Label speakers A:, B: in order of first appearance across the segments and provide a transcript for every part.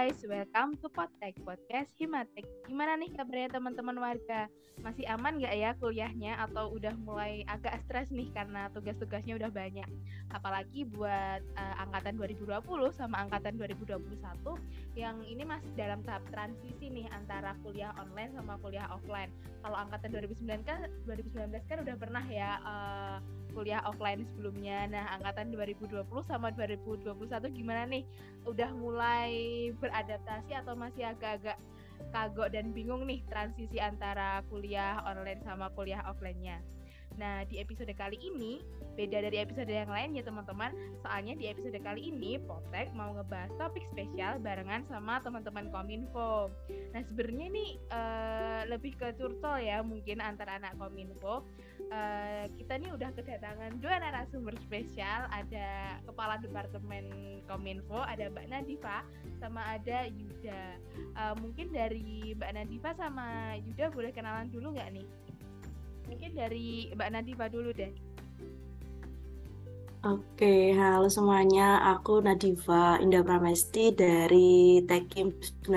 A: guys, welcome to Potek Podcast Himatek. Gimana nih kabarnya teman-teman warga? Masih aman nggak ya kuliahnya atau udah mulai agak stres nih karena tugas-tugasnya udah banyak? Apalagi buat uh, angkatan 2020 sama angkatan 2021 yang ini masih dalam tahap transisi nih antara kuliah online sama kuliah offline. Kalau angkatan 2019 kan 2019 kan udah pernah ya uh, kuliah offline sebelumnya. Nah, angkatan 2020 sama 2021 gimana nih? Udah mulai beradaptasi atau masih agak-agak kagok dan bingung nih transisi antara kuliah online sama kuliah offline-nya? Nah, di episode kali ini beda dari episode yang lain ya teman-teman. Soalnya di episode kali ini Potek mau ngebahas topik spesial barengan sama teman-teman Kominfo. Nah, sebenarnya ini uh, lebih ke curcol ya mungkin antara anak Kominfo. Uh, kita nih udah kedatangan dua narasumber spesial, ada kepala departemen Kominfo, ada Mbak Nadifa sama ada Yuda. Uh, mungkin dari Mbak Nadifa sama Yuda boleh kenalan dulu nggak nih? Mungkin dari Mbak Nadifa dulu deh.
B: Oke, halo semuanya. Aku Nadifa Indah Pramesti dari Tekim 19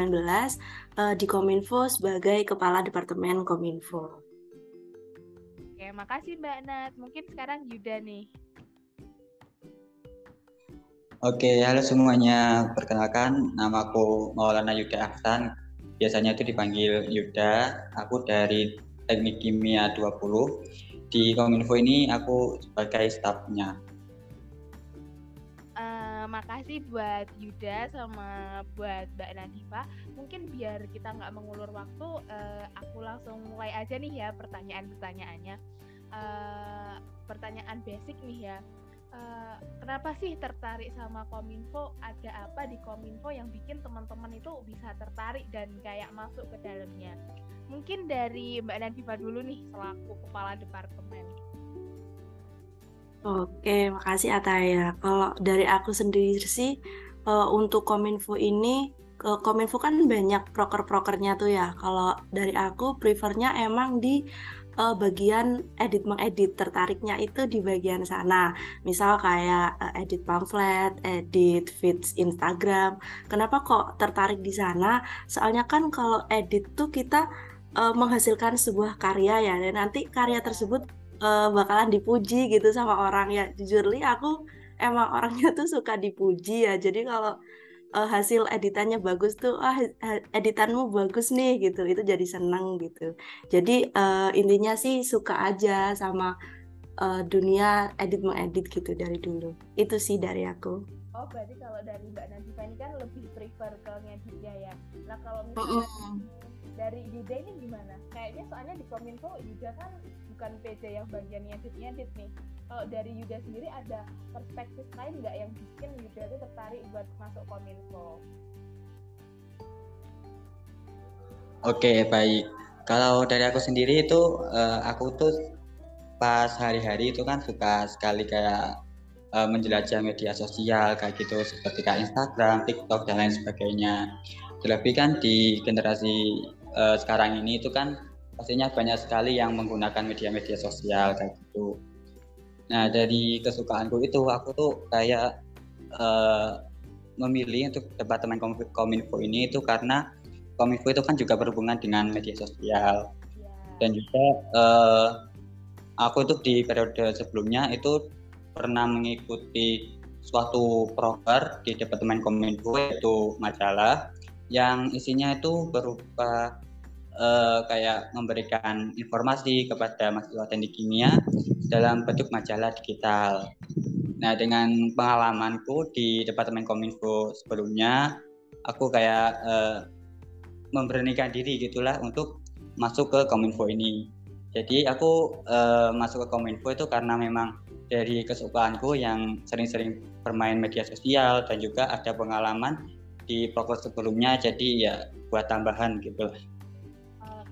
B: uh, di Kominfo sebagai Kepala Departemen Kominfo.
A: Oke, makasih Mbak Nat. Mungkin sekarang Yuda nih.
C: Oke, halo semuanya. Perkenalkan, nama aku Maulana Yuda Ahsan. Biasanya itu dipanggil Yuda. Aku dari Teknik Kimia 20. Di Kominfo ini aku sebagai stafnya.
A: Uh, makasih buat Yuda sama buat Mbak Nadifa. Mungkin biar kita nggak mengulur waktu, uh, aku langsung mulai aja nih ya pertanyaan-pertanyaannya. Uh, pertanyaan basic nih ya. Uh, kenapa sih tertarik sama Kominfo? Ada apa di Kominfo yang bikin teman-teman itu bisa tertarik dan kayak masuk ke dalamnya? Mungkin dari Mbak Nadifa dulu nih selaku kepala departemen.
B: Oke, makasih Ataya. Kalau dari aku sendiri sih uh, untuk Kominfo ini ke Kominfo kan banyak proker-prokernya tuh ya. Kalau dari aku prefernya emang di uh, bagian edit mengedit tertariknya itu di bagian sana. Misal kayak uh, edit pamflet, edit feeds Instagram. Kenapa kok tertarik di sana? Soalnya kan kalau edit tuh kita uh, menghasilkan sebuah karya ya dan nanti karya tersebut uh, bakalan dipuji gitu sama orang ya jujur li aku emang orangnya tuh suka dipuji ya jadi kalau uh, hasil editannya bagus tuh ah editanmu bagus nih gitu. Itu jadi seneng gitu. Jadi uh, intinya sih suka aja sama uh, dunia edit mengedit gitu dari dulu. Itu sih dari aku.
A: Oh berarti kalau dari mbak Najifa ini kan lebih prefer ke ngeditnya ya nah kalau misalnya mm -hmm dari Yuda ini gimana? Kayaknya soalnya di Kominfo Yuda kan bukan PJ yang bagian edit-edit nih. Kalau dari Yuda sendiri ada perspektif lain nggak yang bikin Yuda itu tertarik buat masuk Kominfo?
C: Oke, baik. Kalau dari aku sendiri itu uh, aku tuh pas hari-hari itu kan suka sekali kayak uh, menjelajah media sosial kayak gitu seperti kayak Instagram, TikTok dan lain sebagainya. Terlebih kan di generasi uh, sekarang ini itu kan pastinya banyak sekali yang menggunakan media-media sosial kayak gitu. Nah dari kesukaanku itu aku tuh kayak uh, memilih untuk departemen kominfo ini itu karena kominfo itu kan juga berhubungan dengan media sosial dan juga uh, aku itu di periode sebelumnya itu pernah mengikuti suatu proker di departemen kominfo yaitu majalah yang isinya itu berupa uh, kayak memberikan informasi kepada mahasiswa teknik kimia dalam bentuk majalah digital. Nah, dengan pengalamanku di Departemen Kominfo sebelumnya, aku kayak uh, memberanikan diri gitulah untuk masuk ke Kominfo ini. Jadi aku uh, masuk ke Kominfo itu karena memang dari kesukaanku yang sering-sering bermain media sosial dan juga ada pengalaman di proker sebelumnya jadi ya buat tambahan gitu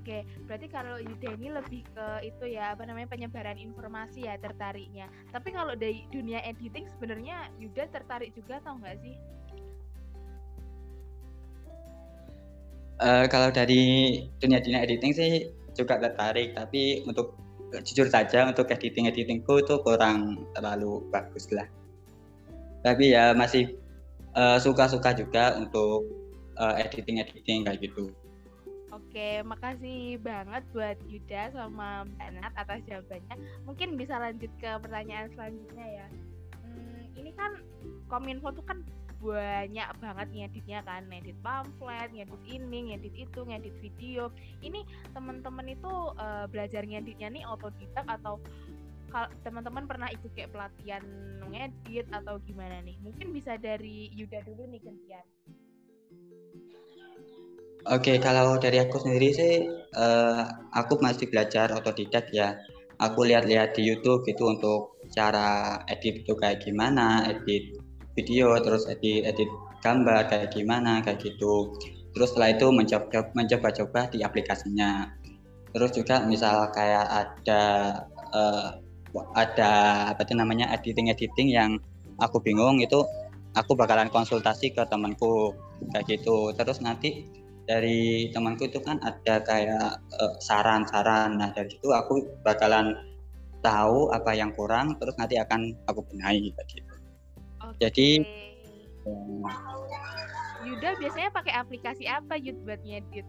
A: Oke, berarti kalau Yuda ini lebih ke itu ya apa namanya penyebaran informasi ya tertariknya. Tapi kalau dari dunia editing sebenarnya Yuda tertarik juga atau enggak sih?
C: Uh, kalau dari dunia dunia editing sih juga tertarik, tapi untuk jujur saja untuk editing editingku itu kurang terlalu bagus lah. Tapi ya masih suka-suka uh, juga untuk uh, editing editing kayak gitu.
A: Oke, makasih banget buat Yuda sama Mbak Nat atas jawabannya. Mungkin bisa lanjut ke pertanyaan selanjutnya ya. Hmm, ini kan Kominfo tuh kan banyak banget ngeditnya kan ngedit pamflet ngedit ini ngedit itu ngedit video ini teman-teman itu uh, belajar ngeditnya nih otodidak atau kalau teman-teman pernah ikut kayak pelatihan ngedit atau gimana nih mungkin bisa dari Yuda dulu nih gantian
C: Oke, kalau dari aku sendiri sih, uh, aku masih belajar otodidak ya. Aku lihat-lihat di YouTube gitu untuk cara edit itu kayak gimana, edit video terus edit edit gambar kayak gimana kayak gitu. Terus setelah itu mencoba mencoba-coba di aplikasinya. Terus juga misal kayak ada uh, ada apa itu namanya editing editing yang aku bingung itu aku bakalan konsultasi ke temanku kayak gitu. Terus nanti dari temanku itu kan ada kayak eh, saran-saran uh, nah dari situ aku bakalan tahu apa yang kurang terus nanti akan aku benahi gitu jadi
A: Yuda biasanya pakai aplikasi apa Yud buat ngedit?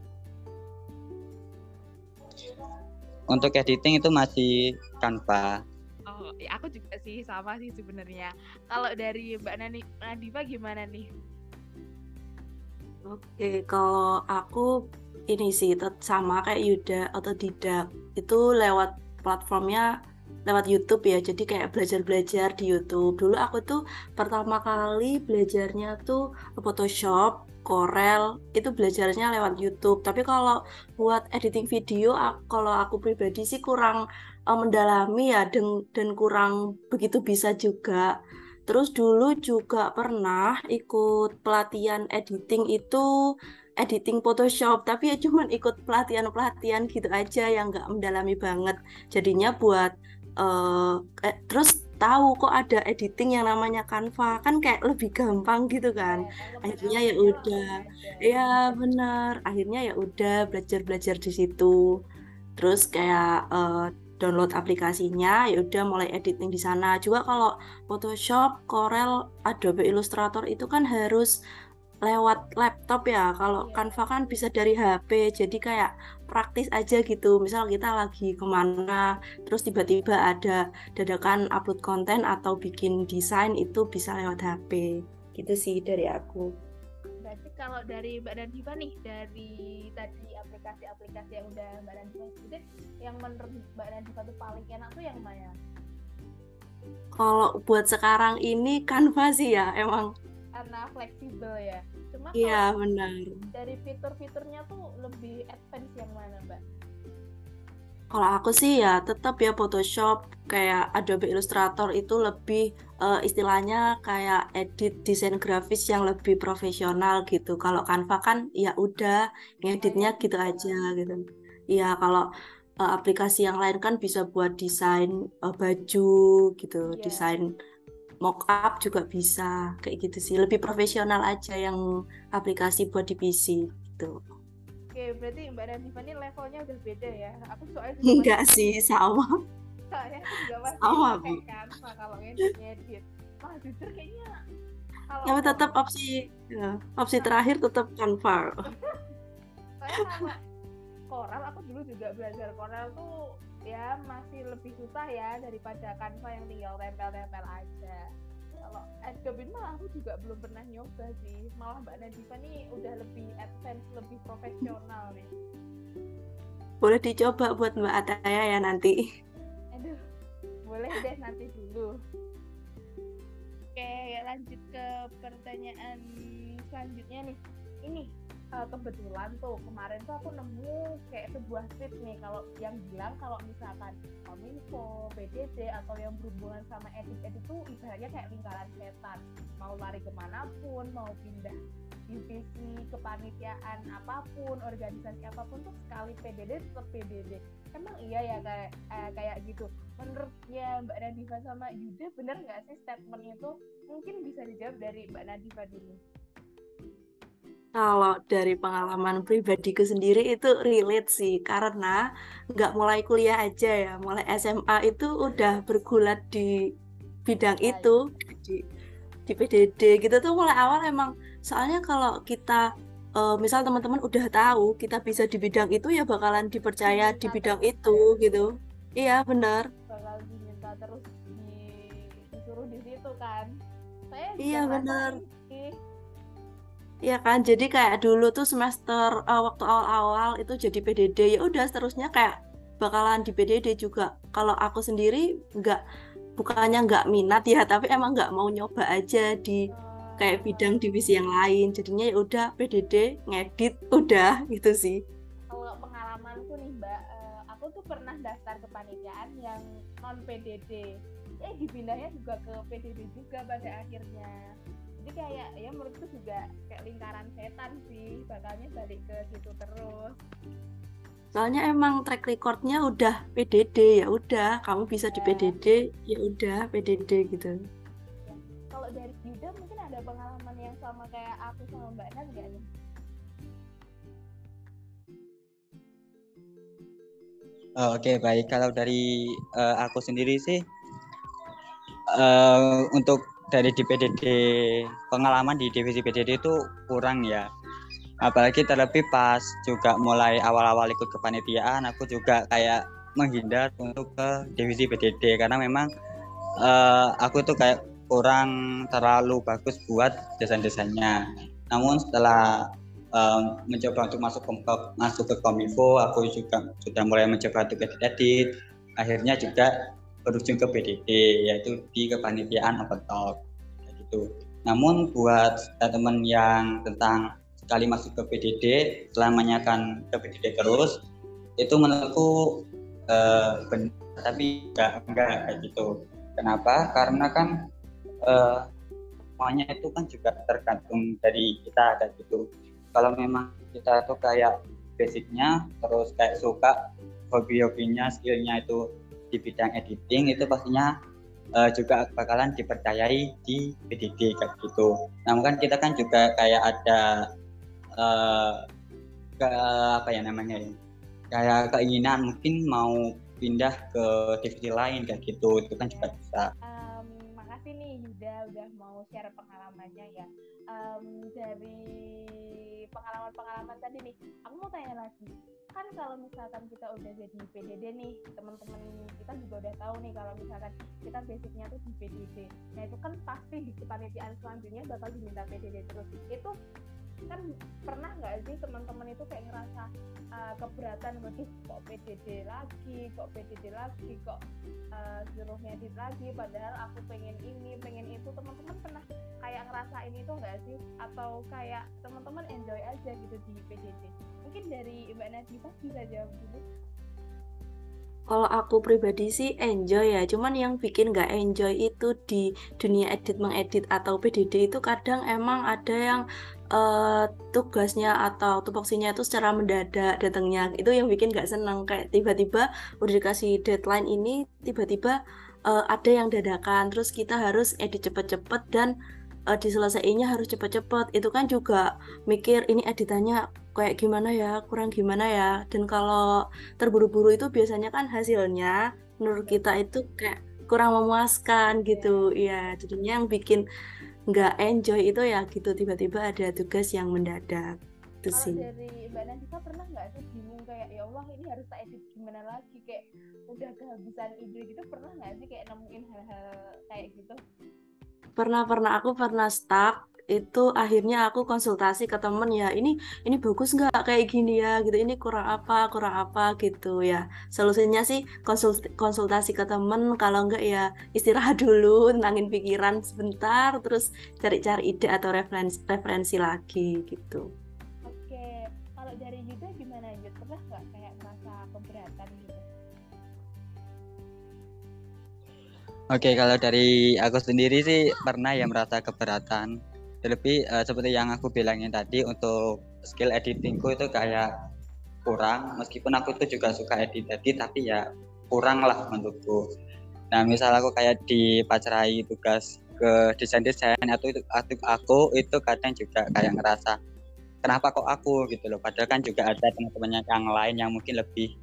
C: Untuk editing itu masih Canva.
A: Oh, ya aku juga sih sama sih sebenarnya. Kalau dari Mbak Nani Nadifa gimana nih?
B: Oke, kalau aku ini sih sama kayak Yuda atau tidak itu lewat platformnya lewat YouTube ya. Jadi kayak belajar-belajar di YouTube. Dulu aku tuh pertama kali belajarnya tuh Photoshop Corel itu belajarnya lewat YouTube. Tapi kalau buat editing video kalau aku pribadi sih kurang uh, mendalami ya dan dan kurang begitu bisa juga terus dulu juga pernah ikut pelatihan editing itu editing Photoshop. Tapi ya cuman ikut pelatihan-pelatihan gitu aja yang nggak mendalami banget. Jadinya buat uh, eh, terus tahu kok ada editing yang namanya Canva. Kan kayak lebih gampang gitu kan. Ya, akhirnya ya udah. Ya benar. Akhirnya ya udah belajar belajar di situ. Terus kayak uh, download aplikasinya ya udah mulai editing di sana juga kalau Photoshop Corel Adobe Illustrator itu kan harus lewat laptop ya. Kalau yeah. Canva kan bisa dari HP, jadi kayak praktis aja gitu. Misal kita lagi ke mana, terus tiba-tiba ada dadakan upload konten atau bikin desain itu bisa lewat HP. Gitu sih dari aku.
A: Kalau dari Mbak Nadifa nih, dari tadi aplikasi-aplikasi yang udah Mbak Nadifa sebutin, yang menurut Mbak Nadifa tuh paling enak tuh yang mana?
B: Kalau buat sekarang ini Canva sih ya, emang.
A: Karena fleksibel ya. Cuma
B: iya benar.
A: dari fitur-fiturnya tuh lebih advance yang mana mbak?
B: Kalau aku sih ya tetap ya Photoshop kayak Adobe Illustrator itu lebih uh, istilahnya kayak edit desain grafis yang lebih profesional gitu. Kalau Canva kan ya udah ngeditnya gitu aja gitu. Ya kalau uh, aplikasi yang lain kan bisa buat desain uh, baju gitu, yeah. desain mock up juga bisa kayak gitu sih lebih profesional aja yang aplikasi buat di PC gitu
A: oke berarti mbak Ranifa ini levelnya udah beda ya aku soalnya
B: enggak sih sama
A: soalnya juga masih sama bu. Canva kalau ngedit ngedit malah jujur kayaknya
B: kalau ya, tetap opsi ya, opsi terakhir tetap Canva
A: soalnya sama Corel aku dulu juga belajar Corel tuh ya masih lebih susah ya daripada Canva yang tinggal tempel-tempel aja. Kalau Adobe malah aku juga belum pernah nyoba sih. Malah Mbak Nadifa nih udah lebih advance lebih profesional nih.
B: Boleh dicoba buat Mbak Ataya ya nanti
A: boleh deh nanti dulu. Oke lanjut ke pertanyaan selanjutnya nih. Ini uh, kebetulan tuh kemarin tuh aku nemu kayak sebuah tweet nih kalau yang bilang kalau misalkan kominfo, PDD atau yang berhubungan sama edit-edit tuh ibaratnya kayak lingkaran setan. Mau lari ke mana pun mau pindah divisi kepanitiaan apa pun organisasi apa pun tuh sekali PDD tetap PDD emang iya ya kayak eh, kayak gitu? Menurutnya Mbak Nadifa sama Yuda bener nggak sih statement itu mungkin bisa dijawab dari Mbak Nadifa dulu
B: Kalau dari pengalaman pribadiku sendiri itu relate sih, karena nggak mulai kuliah aja ya, mulai SMA itu udah bergulat di bidang itu, di, di PDD gitu tuh mulai awal emang, soalnya kalau kita, uh, misal teman-teman udah tahu kita bisa di bidang itu ya bakalan dipercaya di bidang itu gitu. Iya benar.
A: Bakal diminta terus di, disuruh di situ kan. Saya
B: Iya benar.
A: sih
B: Iya kan, jadi kayak dulu tuh semester uh, waktu awal-awal itu jadi PDD ya udah seterusnya kayak bakalan di PDD juga. Kalau aku sendiri nggak bukannya nggak minat ya, tapi emang nggak mau nyoba aja di kayak bidang divisi yang lain. Jadinya ya udah PDD ngedit udah gitu sih.
A: Kalau pengalamanku nih Mbak, uh, aku tuh pernah daftar kepanitiaan yang non PDD. Eh dipindahnya juga ke PDD juga pada akhirnya jadi kayak ya menurutku juga kayak lingkaran setan sih bakalnya balik ke situ terus
B: soalnya emang track recordnya udah PDD ya udah kamu bisa ya. di PDD ya udah PDD gitu
A: ya. kalau dari Yuda mungkin ada pengalaman yang sama kayak aku sama Mbak Nat gak nih
C: Oh, Oke okay, baik kalau dari uh, aku sendiri sih uh, untuk dari di PDD pengalaman di divisi PDD itu kurang ya. Apalagi terlebih pas juga mulai awal-awal ikut kepanitiaan aku juga kayak menghindar untuk ke divisi PDD karena memang uh, aku tuh kayak kurang terlalu bagus buat desain-desainnya. Namun setelah um, mencoba untuk masuk ke masuk ke kominfo aku juga sudah mulai mencoba untuk edit. Akhirnya juga berujung ke PDD yaitu di kepanitiaan open talk gitu. Namun buat teman yang tentang sekali masuk ke PDD selamanya akan ke PDD terus itu menurutku uh, benar tapi enggak enggak kayak gitu. Kenapa? Karena kan uh, semuanya itu kan juga tergantung dari kita kayak gitu. Kalau memang kita tuh kayak basicnya terus kayak suka hobi-hobinya skillnya itu di bidang editing itu pastinya uh, juga bakalan dipercayai di PDD kayak gitu. Namun kan kita kan juga kayak ada uh, ke apa ya namanya ya kayak keinginan mungkin mau pindah ke divisi lain kayak gitu itu kan juga bisa.
A: Um, makasih nih Yuda udah mau share pengalamannya ya. Um, dari pengalaman-pengalaman tadi nih, aku mau tanya lagi kan kalau misalkan kita udah jadi PDD nih teman-teman kita juga udah tahu nih kalau misalkan kita basicnya tuh di PDD nah itu kan pasti di kepanitiaan selanjutnya bakal diminta PDD terus. Itu kan pernah nggak sih teman-teman itu kayak ngerasa uh, keberatan waduh kok PDD lagi kok PDD lagi kok uh, suruh ngedit lagi padahal aku pengen ini pengen itu. Teman-teman pernah kayak ngerasain itu nggak sih? Atau kayak teman-teman enjoy aja gitu di PDD mungkin dari Mbak Nadifa bisa jawab dulu
B: kalau aku pribadi sih enjoy ya, cuman yang bikin nggak enjoy itu di dunia edit mengedit atau PDD itu kadang emang ada yang uh, tugasnya atau tupoksinya itu secara mendadak datangnya. Itu yang bikin nggak seneng kayak tiba-tiba udah dikasih deadline ini tiba-tiba uh, ada yang dadakan terus kita harus edit cepet-cepet dan uh, diselesaikannya harus cepet-cepet itu kan juga mikir ini editannya kayak gimana ya kurang gimana ya. Dan kalau terburu-buru itu biasanya kan hasilnya menurut kita itu kayak kurang memuaskan gitu. Ya jadinya yang bikin nggak enjoy itu ya gitu tiba-tiba ada tugas yang mendadak.
A: Itu sih. dari Mbak Nandita pernah nggak sih bingung kayak ya Allah ini harus tak edit gimana lagi? Kayak udah kehabisan ide gitu pernah nggak sih kayak nemuin hal-hal kayak gitu
B: pernah pernah. Aku pernah stuck. Itu akhirnya aku konsultasi ke temen ya ini ini bagus nggak kayak gini ya? Gitu ini kurang apa kurang apa? Gitu ya. Solusinya sih konsult konsultasi ke temen. Kalau enggak ya istirahat dulu tenangin pikiran sebentar terus cari-cari ide atau referensi referensi lagi gitu.
A: Oke. Kalau dari Yuda gimana
C: Oke, kalau dari aku sendiri sih pernah ya merasa keberatan. Terlebih uh, seperti yang aku bilangin tadi untuk skill editingku itu kayak kurang. Meskipun aku itu juga suka edit edit tapi ya kurang lah menurutku. Nah misal aku kayak dipacarai tugas ke desain desain atau itu aku, itu kadang juga kayak ngerasa kenapa kok aku? gitu loh. Padahal kan juga ada teman-temannya yang lain yang mungkin lebih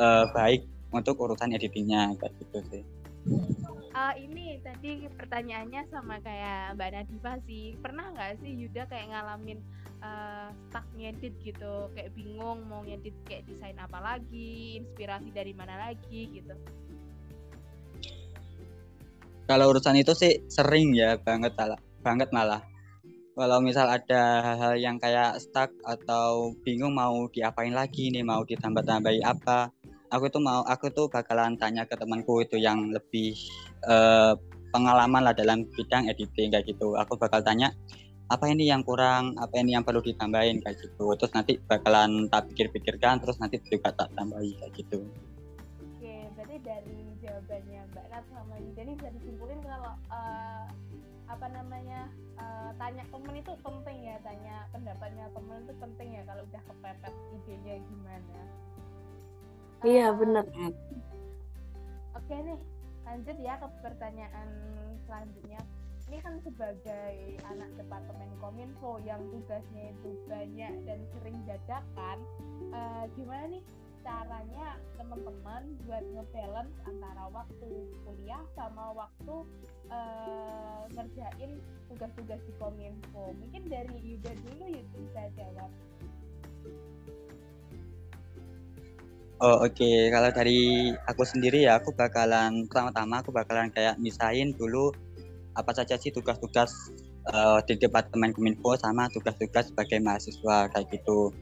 C: uh, baik untuk urusan editingnya gitu sih
A: uh, ini tadi pertanyaannya sama kayak Mbak Nadifa sih. Pernah nggak sih Yuda kayak ngalamin uh, stuck ngedit gitu? Kayak bingung mau ngedit kayak desain apa lagi inspirasi dari mana lagi gitu.
C: Kalau urusan itu sih sering ya banget malah banget malah. Kalau misal ada hal-hal yang kayak stuck atau bingung mau diapain lagi nih mau ditambah-tambahi apa aku tuh mau aku tuh bakalan tanya ke temanku itu yang lebih uh, pengalaman lah dalam bidang editing kayak gitu. Aku bakal tanya apa ini yang kurang? Apa ini yang perlu ditambahin? Kayak gitu. Terus nanti bakalan tak pikir-pikirkan terus nanti juga tak tambahi kayak gitu.
A: Oke berarti dari jawabannya Mbak Nat sama jadi bisa disimpulin kalau uh, apa namanya uh, tanya temen itu penting ya tanya pendapatnya temen itu penting ya kalau udah kepepet idenya gimana
B: Iya benar.
A: Oke nih, lanjut ya ke pertanyaan selanjutnya. Ini kan sebagai anak departemen kominfo yang tugasnya itu banyak dan sering dadakan, uh, gimana nih caranya teman-teman buat ngebalance antara waktu kuliah sama waktu uh, ngerjain tugas-tugas di kominfo. Mungkin dari Yuda dulu Yuda bisa jawab.
C: Oh oke, okay. kalau dari aku sendiri ya aku bakalan pertama-tama aku bakalan kayak misahin dulu apa saja sih tugas-tugas uh, di departemen kominfo sama tugas-tugas sebagai mahasiswa kayak gitu.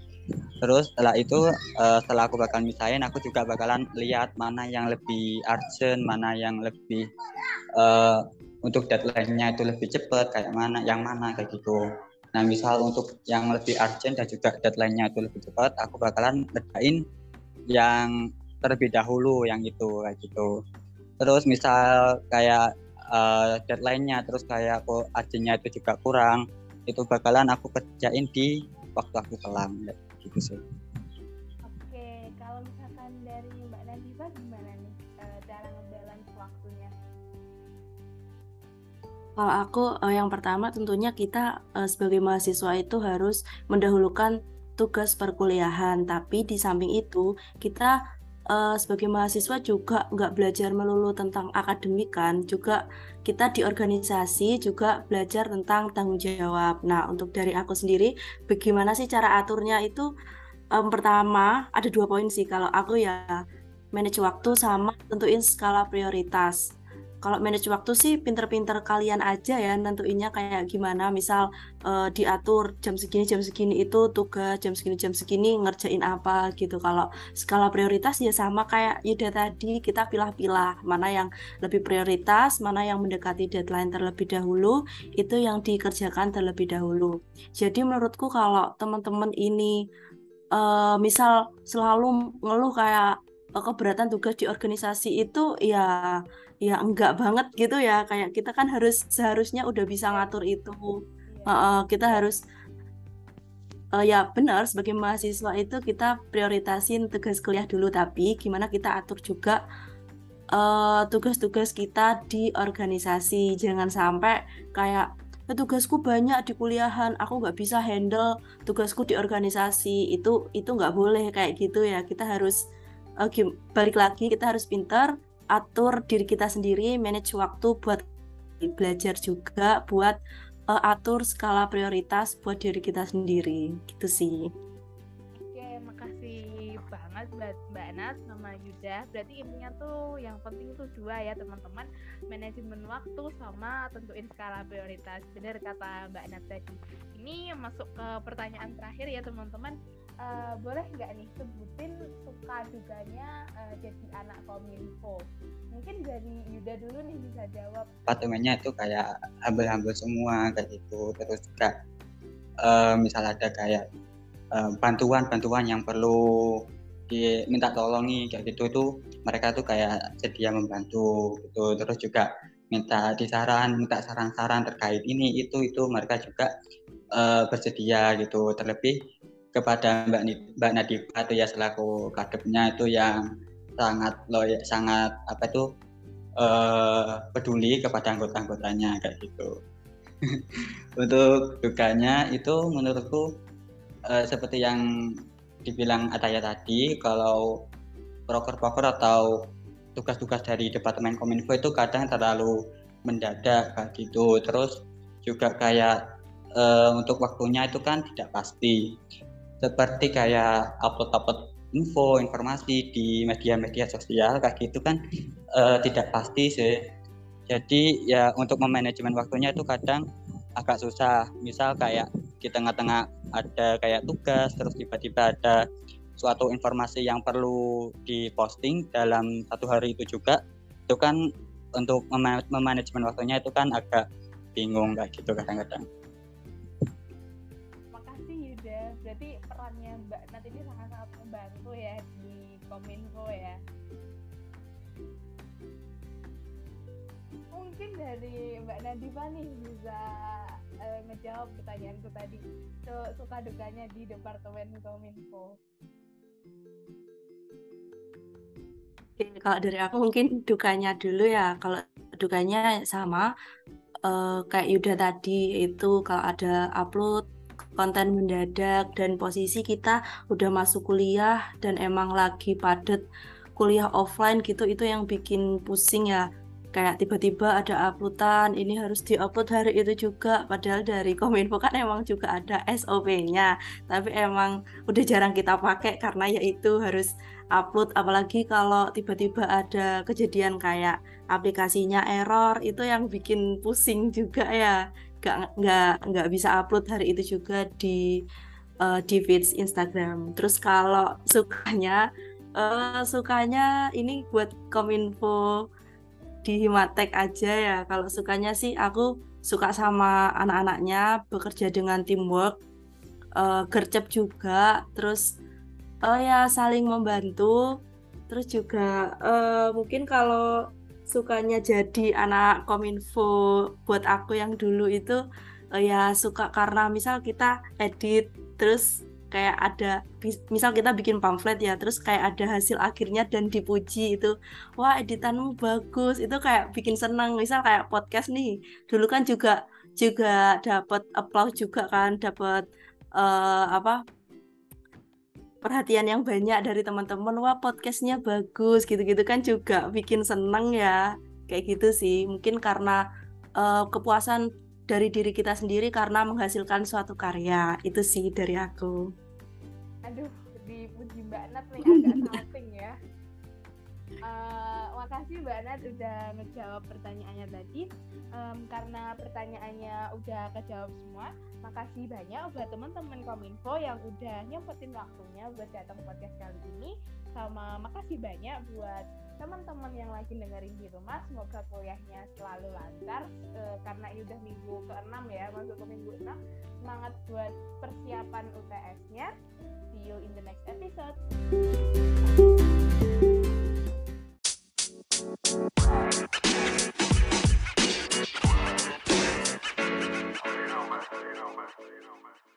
C: Terus setelah itu uh, setelah aku bakal misahin aku juga bakalan lihat mana yang lebih urgent, mana yang lebih uh, untuk deadline-nya itu lebih cepat kayak mana, yang mana kayak gitu. Nah misal untuk yang lebih urgent dan juga deadline-nya itu lebih cepat, aku bakalan ngerjain yang terlebih dahulu yang itu kayak gitu. Terus misal kayak uh, deadline-nya terus kayak aku ajinya itu juga kurang itu bakalan aku kerjain di waktu aku kelam gitu sih.
A: Oke kalau misalkan dari Mbak Nadifa gimana nih uh, cara ngebalance waktunya?
B: Kalau aku uh, yang pertama tentunya kita sebagai mahasiswa itu harus mendahulukan tugas perkuliahan. Tapi di samping itu kita uh, sebagai mahasiswa juga nggak belajar melulu tentang akademik kan. Juga kita di organisasi juga belajar tentang tanggung jawab. Nah untuk dari aku sendiri bagaimana sih cara aturnya itu? Um, pertama ada dua poin sih kalau aku ya. Manage waktu sama tentuin skala prioritas kalau manage waktu sih pinter-pinter kalian aja ya nentuinnya kayak gimana. Misal uh, diatur jam segini jam segini itu tugas jam segini jam segini ngerjain apa gitu. Kalau skala prioritas ya sama kayak Yuda tadi kita pilah-pilah mana yang lebih prioritas mana yang mendekati deadline terlebih dahulu itu yang dikerjakan terlebih dahulu. Jadi menurutku kalau teman-teman ini uh, misal selalu ngeluh kayak keberatan tugas di organisasi itu ya ya enggak banget gitu ya. Kayak kita kan harus seharusnya udah bisa ngatur itu. Uh, kita harus uh, ya benar sebagai mahasiswa itu kita prioritasin tugas kuliah dulu. Tapi gimana kita atur juga tugas-tugas uh, kita di organisasi. Jangan sampai kayak eh, tugasku banyak di kuliahan aku nggak bisa handle tugasku di organisasi. Itu itu nggak boleh kayak gitu ya. Kita harus uh, balik lagi kita harus pintar atur diri kita sendiri, manage waktu buat belajar juga, buat uh, atur skala prioritas buat diri kita sendiri, gitu sih.
A: Oke, makasih banget buat Mbak Nat sama Yuda. Berarti intinya tuh yang penting tuh dua ya teman-teman, manajemen waktu sama tentuin skala prioritas. Benar kata Mbak Nat tadi. Ini masuk ke pertanyaan terakhir ya teman-teman uh, boleh nggak nih sebutin suka duganya uh, jadi anak kominfo? Mungkin dari Yuda dulu nih bisa jawab.
C: Patungannya itu kayak humble-humble semua kayak gitu. Terus juga uh, misal ada kayak bantuan-bantuan uh, yang perlu diminta tolongi kayak gitu itu mereka tuh kayak sedia membantu gitu. Terus juga minta disaran minta saran-saran terkait ini itu itu mereka juga uh, bersedia gitu. Terlebih kepada Mbak Mbak Nadifa itu ya selaku kadepnya itu yang sangat loyal sangat apa itu uh, peduli kepada anggota-anggotanya kayak gitu. Untuk dukanya itu menurutku uh, seperti yang dibilang Ataya tadi, kalau proker-proker atau tugas-tugas dari Departemen Kominfo itu kadang terlalu mendadak kayak gitu. Terus juga kayak uh, untuk waktunya itu kan tidak pasti. Seperti kayak upload-upload info, informasi di media-media sosial kayak gitu kan uh, tidak pasti sih. Jadi ya untuk memanajemen waktunya itu kadang agak susah. Misal kayak di tengah-tengah ada kayak tugas terus tiba-tiba ada suatu informasi yang perlu diposting dalam satu hari itu juga itu kan untuk mem memanajemen waktunya itu kan agak bingung kayak gitu kadang-kadang.
A: Berarti perannya Mbak Nat ini sangat-sangat membantu ya di Kominfo ya. Mungkin dari Mbak Nadifa nih bisa uh, ngejawab pertanyaanku tadi so, suka dukanya di departemen kominfo
B: Oke, kalau dari aku mungkin dukanya dulu ya. Kalau dukanya sama uh, kayak Yuda tadi itu kalau ada upload konten mendadak dan posisi kita udah masuk kuliah dan emang lagi padet kuliah offline gitu itu yang bikin pusing ya. Kayak tiba-tiba ada uploadan ini harus diupload hari itu juga. Padahal dari Kominfo kan emang juga ada SOP-nya tapi emang udah jarang kita pakai karena yaitu harus upload. Apalagi kalau tiba-tiba ada kejadian kayak aplikasinya error itu yang bikin pusing juga ya nggak nggak nggak bisa upload hari itu juga di uh, di feeds Instagram terus kalau sukanya uh, sukanya ini buat Kominfo di Himatek aja ya. Kalau sukanya sih aku suka sama anak-anaknya, bekerja dengan teamwork, uh, gercep juga, terus uh, ya saling membantu. Terus juga uh, mungkin kalau sukanya jadi anak kominfo buat aku yang dulu itu uh, ya suka karena misal kita edit terus kayak ada misal kita bikin pamflet ya terus kayak ada hasil akhirnya dan dipuji itu wah editanmu bagus. Itu kayak bikin seneng. Misal kayak podcast nih dulu kan juga juga dapat applause juga kan dapat uh, apa perhatian yang banyak dari teman-teman wah podcastnya bagus gitu-gitu kan juga bikin seneng ya. Kayak gitu sih. Mungkin karena uh, kepuasan dari diri kita sendiri karena menghasilkan suatu karya. Itu sih dari aku.
A: Aduh dipuji Mbak Nat nih agak ya uh, makasih Mbak Nat udah ngejawab pertanyaannya tadi. Um, karena pertanyaannya udah kejawab semua makasih banyak buat teman-teman Kominfo yang udah nyempetin waktunya buat datang podcast kali ini. Sama makasih banyak buat teman-teman yang lagi dengerin di rumah. Semoga kuliahnya selalu lancar e, karena ini udah minggu ke-6 ya masuk ke minggu 6 semangat buat persiapan UTS-nya see you in the next episode You know, man. You.